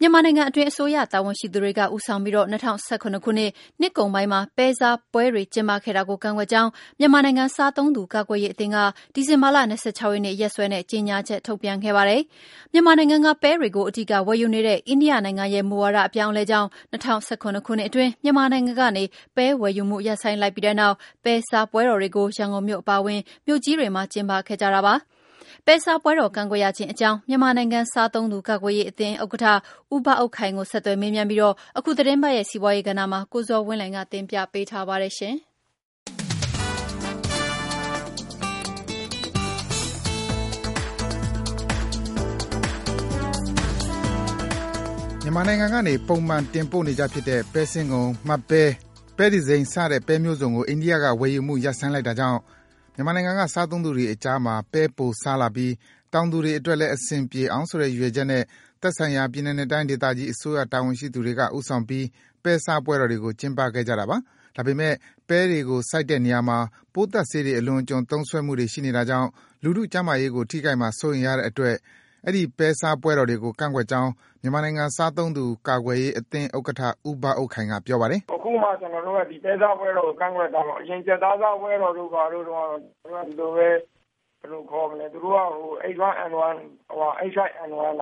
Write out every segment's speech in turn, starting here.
မြန်မာနိုင်ငံအတွင်း အစိုးရတာဝန်ရှိသူတွေက ဦးဆောင်ပြီး ၂၀၁၇ ခုနှစ် နှစ်ကုန်ပိုင်းမှာ ပဲစားပွဲတွေ ကျင်းပခဲ့တာကို ကန့်ကွက်ကြောင်း မြန်မာနိုင်ငံ စားသုံးသူ ကာကွယ်ရေးအသင်းက ဒီဇင်ဘာလ ၂၆ ရက်နေ့ ရက်စွဲနဲ့ ကြေညာချက် ထုတ်ပြန်ခဲ့ပါတယ်။မြန်မာနိုင်ငံက ပဲတွေကို အဓိက ဝယ်ယူနေတဲ့ အိန္ဒိယနိုင်ငံရဲ့ မူဝါဒ အပြောင်းအလဲကြောင့် ၂၀၁၇ ခုနှစ်အတွင်း မြန်မာနိုင်ငံကနေ ပဲဝယ်ယူမှု ရပ်ဆိုင်းလိုက်ပြီးတဲ့နောက် ပဲစားပွဲတော်တွေကို ရန်ကုန်မြို့ အပါအဝင် မြို့ကြီးတွေမှာ ကျင်းပခဲ့ကြတာပါ။ ပဲစားပွဲတော် ကန့်ကွက်ရခြင်းအကြောင်း မြန်မာနိုင်ငံ စားသုံးသူကာကွယ်ရေးအသင်း ဥက္ကဋ္ဌ ဦးဘအုပ်ခိုင်ကို ဆက်သွယ်မေးမြန်းပြီး အခုသီတင်းပတ်ရဲ့ စီးပွားရေးကဏ္ဍမှာ ကိုဇော်ဝင်းလှိုင်က တင်ပြပေးထားပါတယ်။မြန်မာနိုင်ငံကနေ ပုံမှန်တင်ပို့နေကျဖြစ်တဲ့ ပဲစင်းငုံ၊မတ်ပဲ၊ပဲတီစိမ်း စတဲ့ ပဲမျိုးစုံကို အိန္ဒိယက ဝယ်ယူမှု ရပ်ဆိုင်းလိုက်တာကြောင့် မြန်မာနိုင်ငံက စားသုံးသူတွေအကြားမှာ ပဲပိုစားလာပြီး တောင်သူတွေအတွက်လည်း အဆင်ပြေအောင်ဆိုတဲ့ ရည်ရွယ်ချက်နဲ့ သက်ဆိုင်ရာ ပြည်နယ်နဲ့ တိုင်းဒေသကြီး အစိုးရတာဝန်ရှိသူတွေက ဦးဆောင်ပြီး ပဲစားပွဲတော်တွေကို ကျင်းပခဲ့ကြတာပါ။ဒါပေမယ့် ပဲတွေကို စိုက်တဲ့နေရာမှာ ပိုးသတ်ဆေးတွေ အလွန်အကျွံ သုံးစွဲမှုတွေ ရှိနေတာကြောင့် လူထုကျန်းမာရေးကို ထိခိုက်မှာ စိုးရိမ်ရတဲ့အတွက် အဲဒီ ပဲစားပွဲတော်တွေကို ကန့်ကွက်ကြောင်း မြန်မာနိုင်ငံ စားသုံးသူကာကွယ်ရေးအသင်းဥက္ကဋ္ဌ ဦးဘအုပ်ခိုင်က ပြောပါတယ်။“အခုမှ ကျနော်တို့က ဒီပဲစားပွဲတော်ကို ကန့်ကွက်တာပေါ့။အရင် ကြက်သားစားပွဲတော်တို့ ဘာတို့တုန်းကတော့ဒီလိုပဲသူတို့က H1N1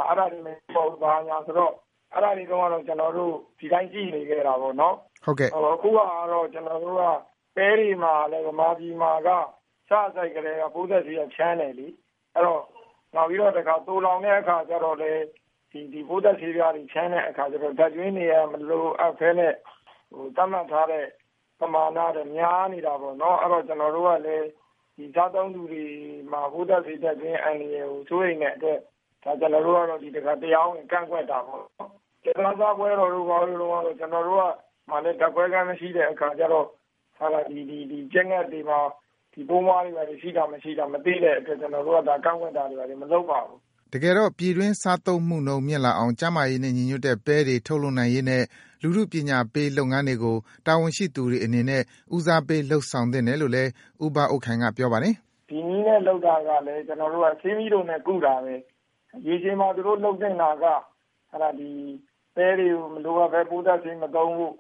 အဲဒါတွေမရှိတော့ဘူး ဘာညာဆိုတော့ အဲဒါတွေတုန်းကတော့ ကျနော်တို့ ဒီအတိုင်း ကြည့်နေခဲ့တာပေါ့နော်။အခုဟာကတော့ ကျနော်တို့က ပဲတွေမှာလည်း ဗမာပြည်မှာက စစိုက်ကတည်းက ပိုးသတ်ဆေးကဖြန်းတယ်လေ။ နောက်ပြီးတော့သိုလှောင်တဲ့အခါကျတော့လည်းပိုးသတ်ဆေးတွေဖြန်းတဲ့အခါကျတော့ဓါတ်ကြွင်းတွေကမလိုအပ်ဘဲနဲ့သတ်မှတ်ထားတဲ့ပမာဏထက်များနေတာပေါ့နော်။အဲဒီတော့ကျနော်တို့ကလည်းစားသုံးသူတွေမှာပိုးသတ်ဆေးဓါတ်ကြွင်းအန္တရာယ်ကိုစိုးရိမ်တဲ့အတွက်ကျနော်တို့ကတော့ဒီတခါတရားဝင်ကန့်ကွက်တာပေါ့နော်။ကြက်သားစားပွဲတော်တို့ဘာတို့တုန်းကတော့ကျနော်တို့မှာလည်းဓါတ်ခွဲခန်းမရှိတဲ့အခါကျတော့ကြက်ငှက်တွေမှာ ပိုးမွှားတွေရှိတာမရှိတာမသိတဲ့အတွက်ကျနော်တို့ကကန့်ကွက်တာတွေမလုပ်ပါဘူး။”တကယ်တော့ပြည်တွင်းစားသုံးမှုနှုန်းမြင့်လာအောင်ကျန်းမာရေးနဲ့ညီညွတ်တဲ့ပဲတွေထုတ်လုပ်နိုင်ရေးနဲ့လူထုပညာပေးလုပ်ငန်းတွေကိုတာဝန်ရှိသူတွေအနေနဲ့ဦးစားပေးလုပ်ဆောင်သင့်တယ်လို့လည်းဦးဘအုပ်ခိုင်ကပြောပါတယ်။“ဒီနည်းနဲ့လုပ်တာကလည်းဆေးမြီးတိုနဲ့ကုတာပဲ။ရေရှည်မှာသူတို့လုပ်သင့်တာကပဲတွေကိုမလိုအပ်ဘဲပိုးသတ်ဆေးမသုံးဖို့၊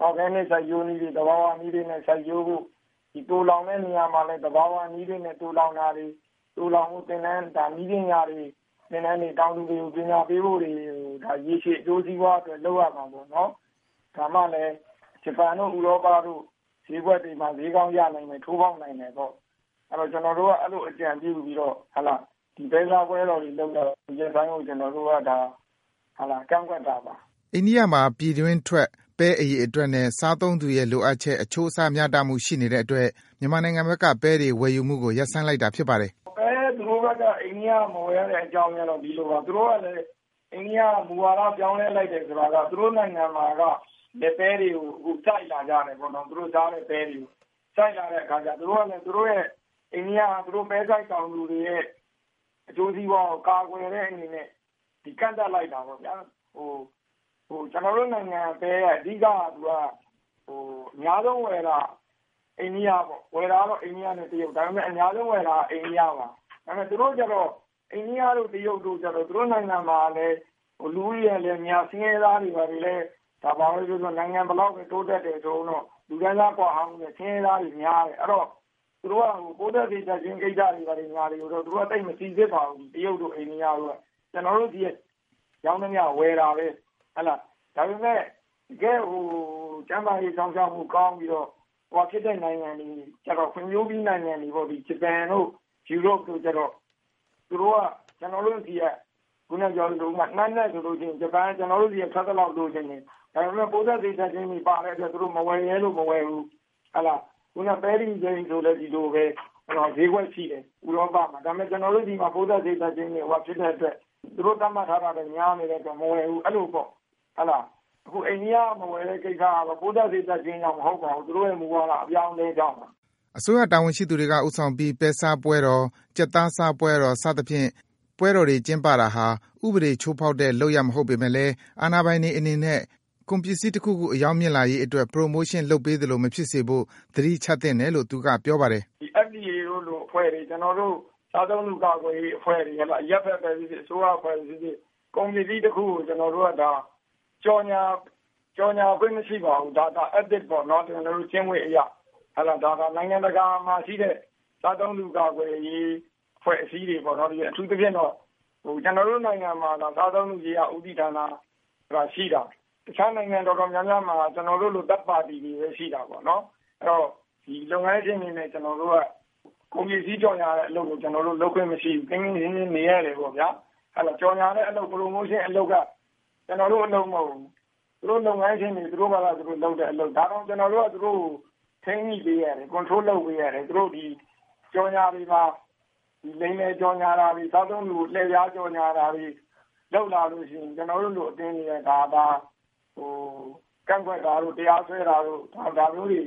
အော်ဂဲနစ်စိုက်ပျိုးနည်းတွေသဘာဝနည်းတွေနဲ့စိုက်ပျိုးဖို့၊ သိုလှောင်တဲ့နေရာမှာလည်းသဘာဝနည်းတွေနဲ့သိုလှောင်တာတွေ၊သိုလှောင်ဖို့နည်းပညာတွေသင်တန်းတွေတောင်သူတွေကိုပညာပေးဖို့တွေကိုရေရှည်အကျိုးစီးပွားအတွက်လုပ်ရမှာပေါ့နော်။ဒါမှလည်းဂျပန်တို့ဥရောပတို့ဈေးကွက်တွေမှာဈေးကောင်းရနိုင်မယ်၊ထိုးဖောက်နိုင်မယ်ပေါ့။အဲဒီတော့ကျနော်တို့ကအဲလိုအကြံပြုပြီးတော့ဒီပဲစားပွဲတော်တွေလုပ်တာကိုရပ်ဆိုင်းဖို့ကျနော်တို့ကကန့်ကွက်တာပါ။”အိန္ဒိယမှာပြည်တွင်းထွက် ပဲအရေအတွက်နဲ့ စားသုံးသူရဲ့လိုအပ်ချက် အချိုးအစားမျှတမှုရှိနေတဲ့အတွက် မြန်မာနိုင်ငံဘက်က ပဲတွေ ဝယ်ယူမှုကို ရပ်ဆိုင်းလိုက်တာ ဖြစ်ပါတယ်။“ပဲသူတို့ဘက်က အိန္ဒိယက မဝယ်ရတဲ့အကြောင်းရင်းကတော့ ဒီလိုပါ။သူတို့ကလည်း အိန္ဒိယက မူဝါဒ ပြောင်းလဲလိုက်တယ်ဆိုတာက သူတို့နိုင်ငံမှာကပဲတွေကို အခုကြိုက်လာကြတယ်ပေါ့နော်။သူတို့စားတဲ့ပဲတွေကို။ကြိုက်လာတဲ့အခါကျတော့သူတို့ရဲ့ အိန္ဒိယက သူတို့ပဲစိုက်တောင်သူတွေရဲ့ အကျိုးစီးပွားကို ကာကွယ်တဲ့အနေနဲ့ ကန့်သတ်လိုက်တာပေါ့ဗျာ။ ကျနော်တို့နိုင်ငံကပဲကအဓိကအများဆုံးဝယ်တာ အိန္ဒိယပေါ့။ဝယ်တာကတော့ အိန္ဒိယနဲ့ တရုတ်။ဒါပေမယ့်အများဆုံးဝယ်တာက အိန္ဒိယပါ။ဒါပေမယ့်သူတို့ကျတော့ အိန္ဒိယတို့ တရုတ်တို့ကျတော့ သူတို့နိုင်ငံမှာလည်း လူဦးရေကလည်းများ၊ဆင်းရဲသားတွေ ဘာတွေလည်း ဘာပဲပြောပြော နိုင်ငံဘယ်လောက်ပဲ တိုးတက်တယ်ဆိုဦးတော့ လူတန်းစားကွာဟမှုနဲ့ ဆင်းရဲသားတွေများတယ်။အဲဒီတော့ သူတို့က ပိုးသတ်ဆေးဓါတ်ကြွင်းကိစ္စတွေ ဘာတွေကိုတော့ သူတို့က သိပ်မစိစစ်ပါဘူး။တရုတ်တို့ အိန္ဒိယတို့က။ကျနော်တို့ဆီက ရောင်းသမျှ ဝယ်တာပဲ။ ဒါပေမယ့်တကယ့်ကိုကျန်းမာရေးစောင့်ရှောက်မှုကောင်းပြီးတော့ ဖွံ့ဖြိုးပြီးနိုင်ငံတွေကျတော့ ဂျပန်တို့ ယူရိုတို့ကျတော့ သူတို့က ကျနော်တို့ဆီက ခုနပြောသလို နှမ်းနဲ့ဆိုရင် ဂျပန်က ကျနော်တို့ဆီက ထွက်သလောက်လိုချင်တယ်။ဒါပေမယ့်ပိုးသတ်ဆေးဓါတ်ကြွင်းတွေပါတဲ့အတွက် သူတို့ မဝယ်ရဲလို့ မဝယ်ဘူး။ခုန ပဲတီစိမ်းဆိုလည်း ဒီလိုပဲ ဈေးကွက်ရှိတယ် ဥရောပမှာ။ဒါပေမယ့်ကျနော်တို့ဆီမှာ ပိုးသတ်ဆေးဓါတ်ကြွင်းတွေ ဖြစ်တဲ့အတွက် သူတို့သတ်မှတ်ထားတာထက် များနေတဲ့အတွက် မဝယ်ဘူး။အဲလိုပေါ့။ အခု အိန္ဒိယကမဝယ်တဲ့ကိစ္စကတော့ ပိုးသတ်ဆေးဓါတ်ကြွင်းကြောင့် မဟုတ်ပါဘူး။သူတို့ရဲ့ မူဝါဒ အပြောင်းအလဲကြောင့်ပါ။”အစိုးရတာဝန်ရှိသူတွေက ဦးဆောင်ပြီး ပဲစားပွဲတော်၊ကြက်သားစားပွဲတော် စသဖြင့် ပွဲတော်တွေကျင်းပတာဟာ ဥပဒေချိုးဖောက်တဲ့ လုပ်ရပ်မဟုတ်ပေမယ့်လည်း အာဏာပိုင်တွေအနေနဲ့ ကုန်ပစ္စည်းတခုခု အရောင်းမြင့်လာရေးအတွက် Promotion လုပ်ပေးသလို မဖြစ်စေဖို့ သတိချပ်သင့်တယ်လို့ သူက ပြောပါတယ်။ “FDA တို့လို အဖွဲ့တွေ၊ကျနော်တို့ စားသုံးသူကာကွယ်ရေးအဖွဲ့တွေ၊အရပ်ဘက်ပဲဖြစ်ဖြစ်အစိုးရအဖွဲ့ပဲဖြစ်ဖြစ်ကုန်ပစ္စည်းတခုကို ကျနော်တို့က ဒါ ကြော်ညာကြော်ညာခွင့်မရှိပါဘူးဒါဒါ ethic ပေါ့နော်ကျနော်တို့ကျင့်ဝတ်အရဟလာဒါကနိုင်ငံတကာမှာရှိတဲ့စားသုံးသူကာကွယ်ရေးဖွဲ့အစည်းတွေပေါ့နော်ဒီအထူးသဖြင့်တော့ဟိုကျွန်တော်တို့နိုင်ငံမှာဒါစားသုံးသူကြီးကဥတီဌာနဆိုတာရှိတာတခြားနိုင်ငံတော်တော်များများမှာကျွန်တော်တို့လိုတပ်ပါတီတွေပဲရှိတာပေါ့နော်အဲ့တော့ဒီလုပ်ငန်းရှင်တွေနဲ့ကျွန်တော်တို့ကကုန်ပစ္စည်းကြော်ညာတဲ့အလုပ်ကိုကျွန်တော်တို့လုပ်ခွင့်မရှိဘူးတင်းတင်းရင်းရင်းနေရတယ်ပေါ့ဗျာအဲ့တော့ကြော်ညာတဲ့အလုပ် promotion အလုပ်က ကျွန်တော်တို့အလုပ်မဟုတ်ဘူး သူတို့လုပ်ငန်းရှင်တွေ သူတို့ဘာသာသူတို့လုပ်တဲ့အလုပ် ဒါတော့ကျွန်တော်တို့က သူတို့ထိန်းညှိပေးရတယ် control လုပ်ပေးရတယ် သူတို့ဒီကြော်ညာတွေမှာဒီလိမ့်လေကြော်ညာတာတွေသောက်သုံးလူလှည့်ပြားကြော်ညာတာတွေလောက်လာလို့ရှိရင် ကျွန်တော်တို့လိုအတင်းကြီးတဲ့ဒါဒါဟိုကန့်ကွက်တာတို့ တရားစွဲတာတို့ ဒါဒါမျိုးတွေ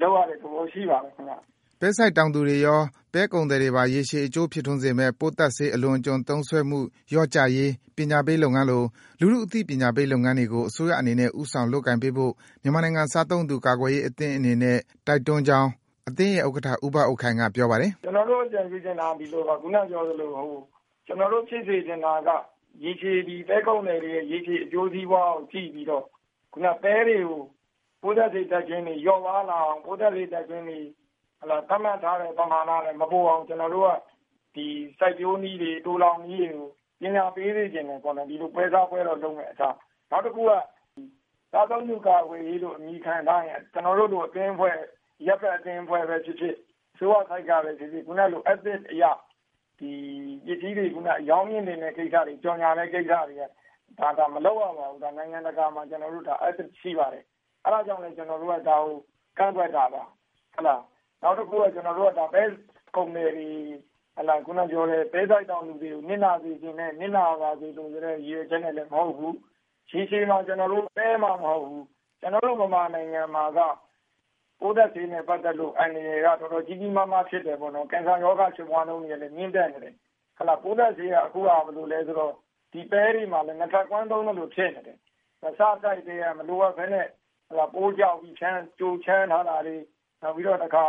လောက်ရတဲ့သဘော ရှိပါတယ်ခင်ဗျ ပဲဆိုင်တောင်သူတွေရော ပဲကုန်တယ်တွေပါ ရေရှည် အကျိုးဖြစ်ထွန်းစေမဲ့ပိုးသက်ဆေး အလွန်အကျွံသုံးဆွဲမှုရော့ကြရေး ပညာပေးလုပ်ငန်းလို လူမှုအသိပညာပေးလုပ်ငန်းတွေကို အစိုးရအနေနဲ့ဥဆောင် လုပ်ကိုင်ပေးဖို့ မြန်မာနိုင်ငံ စားသုံးသူကာကွယ်ရေးအသင်းအနေနဲ့ တိုက်တွန်းကြောင်း အသင်းရဲ့ဥက္ကဋ္ဌ ဦးဘအုပ်ခိုင်က ပြောပါတယ် ကျွန်တော်တို့ အကြံပြုချင်တာဒီလိုပါ ခုနပြောသလိုဟိုကျွန်တော်တို့ ဖြစ်စေချင်တာက ရေရှည်ဒီပဲကုန်တယ်တွေရေရှည် အကျိုးစီးပွားကို ကြည့်ပြီးတော့ခုနပဲတွေကို ပိုးသက်စိတ်တက်ခြင်းတွေရော့သွားလာအောင် ပိုးသက်စိတ်တက်ခြင်းတွေဟလာ သတ်မှတ်ထားတဲ့ ပမာဏနဲ့မပိုအောင် ကျွန်တော်တို့ကဒီစိုက်ပျိုးနည်းတွေတူလောင်နည်းတွေကို ပညာပေးနေခြင်းနဲ့ပေါ့နော် ဒီလို ပွဲစားပွဲတော့လုပ်မဲ့အခြား နောက်တစ်ခုကသာသုံးသူကဝေးလို့ အမိခံထားရင် ကျွန်တော်တို့တို့အသင်းဖွဲ့ရပ်ပတ်အသင်းဖွဲ့ပဲဖြစ်ဖြစ်ဆိုရခိုက်ကပဲဖြစ်ဖြစ် ခုနလို ethic အရာဒီပစ္စည်းတွေခုနရောင်းမြင့်နေတဲ့ကိစ္စတွေ ကြော်ညာတဲ့ကိစ္စတွေကဒါဒါမလုပ်ရပါဘူးဒါနိုင်ငံတကာမှာကျွန်တော်တို့ဒါ ethic ရှိပါတယ် အဲဒါကြောင့်လည်း ကျွန်တော်တို့က ဒါကို ကန့်ကွက်တာပါဟုတ်လား နောက်တစ်ခုက ကျွန်တော်တို့ကဒါပဲကုမ္ပဏီတွေဟလာခုနပြောတဲ့ ပဲဆိုင်တောင်လူတွေကို နစ်နာစေခြင်းနဲ့နစ်နာပါစေလို့ဆိုတဲ့ ရည်ရွယ်ချက်နဲ့လည်း မဟုတ်ဘူးရှင်းရှင်းမှာ ကျွန်တော်တို့ ပဲမှာမဟုတ်ဘူး ကျွန်တော်တို့ မြန်မာနိုင်ငံမှာက ပိုးသက်ဆေးနဲ့ ပတ်သက်လို့ အန္တရာယ်က တော်တော်ကြီးကြီးမားမား ဖြစ်တယ်ပေါ့နော် ကင်ဆာရောဂါ ဖြစ်ပွားနှုန်းတွေလည်း မြင့်တက်နေတယ်ဟလာပိုးသက်ဆေးက အခုက ဘယ်လိုလဲဆိုတော့ ဒီပဲတွေမှာလည်း ငထကွမ်းသုံးလို့ဖြစ်နေတယ်မစားတိုက်တွေကမလိုအပ်ဘဲနဲ့ဟလာပိုးကြောက်ပြီးချမ်းကြိုချမ်းထားတာတွေ နောက်ပြီးတော့တခါ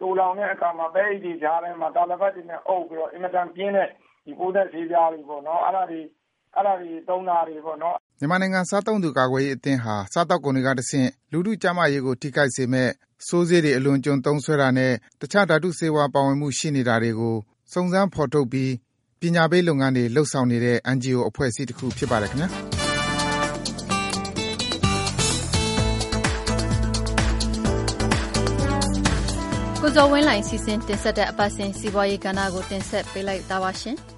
တူလောင်တဲ့အခါမှာ ပဲအိတ်တွေကြားထဲမှာ တာလပတ်တွေနဲ့အုပ်ပြီးတော့ အင်မတန်ပြင်းတဲ့ဒီပိုးသက်ဆေးပြားတွေပေါ့နော် အဲ့ဒါတွေအဲ့ဒါတွေသုံးတာတွေပေါ့နော် မြန်မာနိုင်ငံ စားသုံးသူကာကွယ်ရေးအသင်းဟာ စားတောက်ကုန်တွေကတဆင့် လူထုကျန်းမာရေးကို ထိခိုက်စေမဲ့ဆိုးဆေးတွေ အလွန်ကျွံသုံးဆွဲတာနဲ့ တခြားဓာတုဆေးဝါး ပါဝင်မှုရှိနေတာတွေကို စုံစမ်း ဖော်ထုတ်ပြီး ပညာပေးလုပ်ငန်းတွေလှုပ်ဆောင်နေတဲ့ NGO အဖွဲ့အစည်းတစ်ခု ဖြစ်ပါတယ်ခင်ဗျာ ကိုဇော်ဝင်းလှိုင်စီစဉ်တင်ဆက်တဲ့အပတ်စဉ်စီးပွားရေးကဏ္ဍကိုတင်ဆက်ပေးလိုက်တာပါရှင်။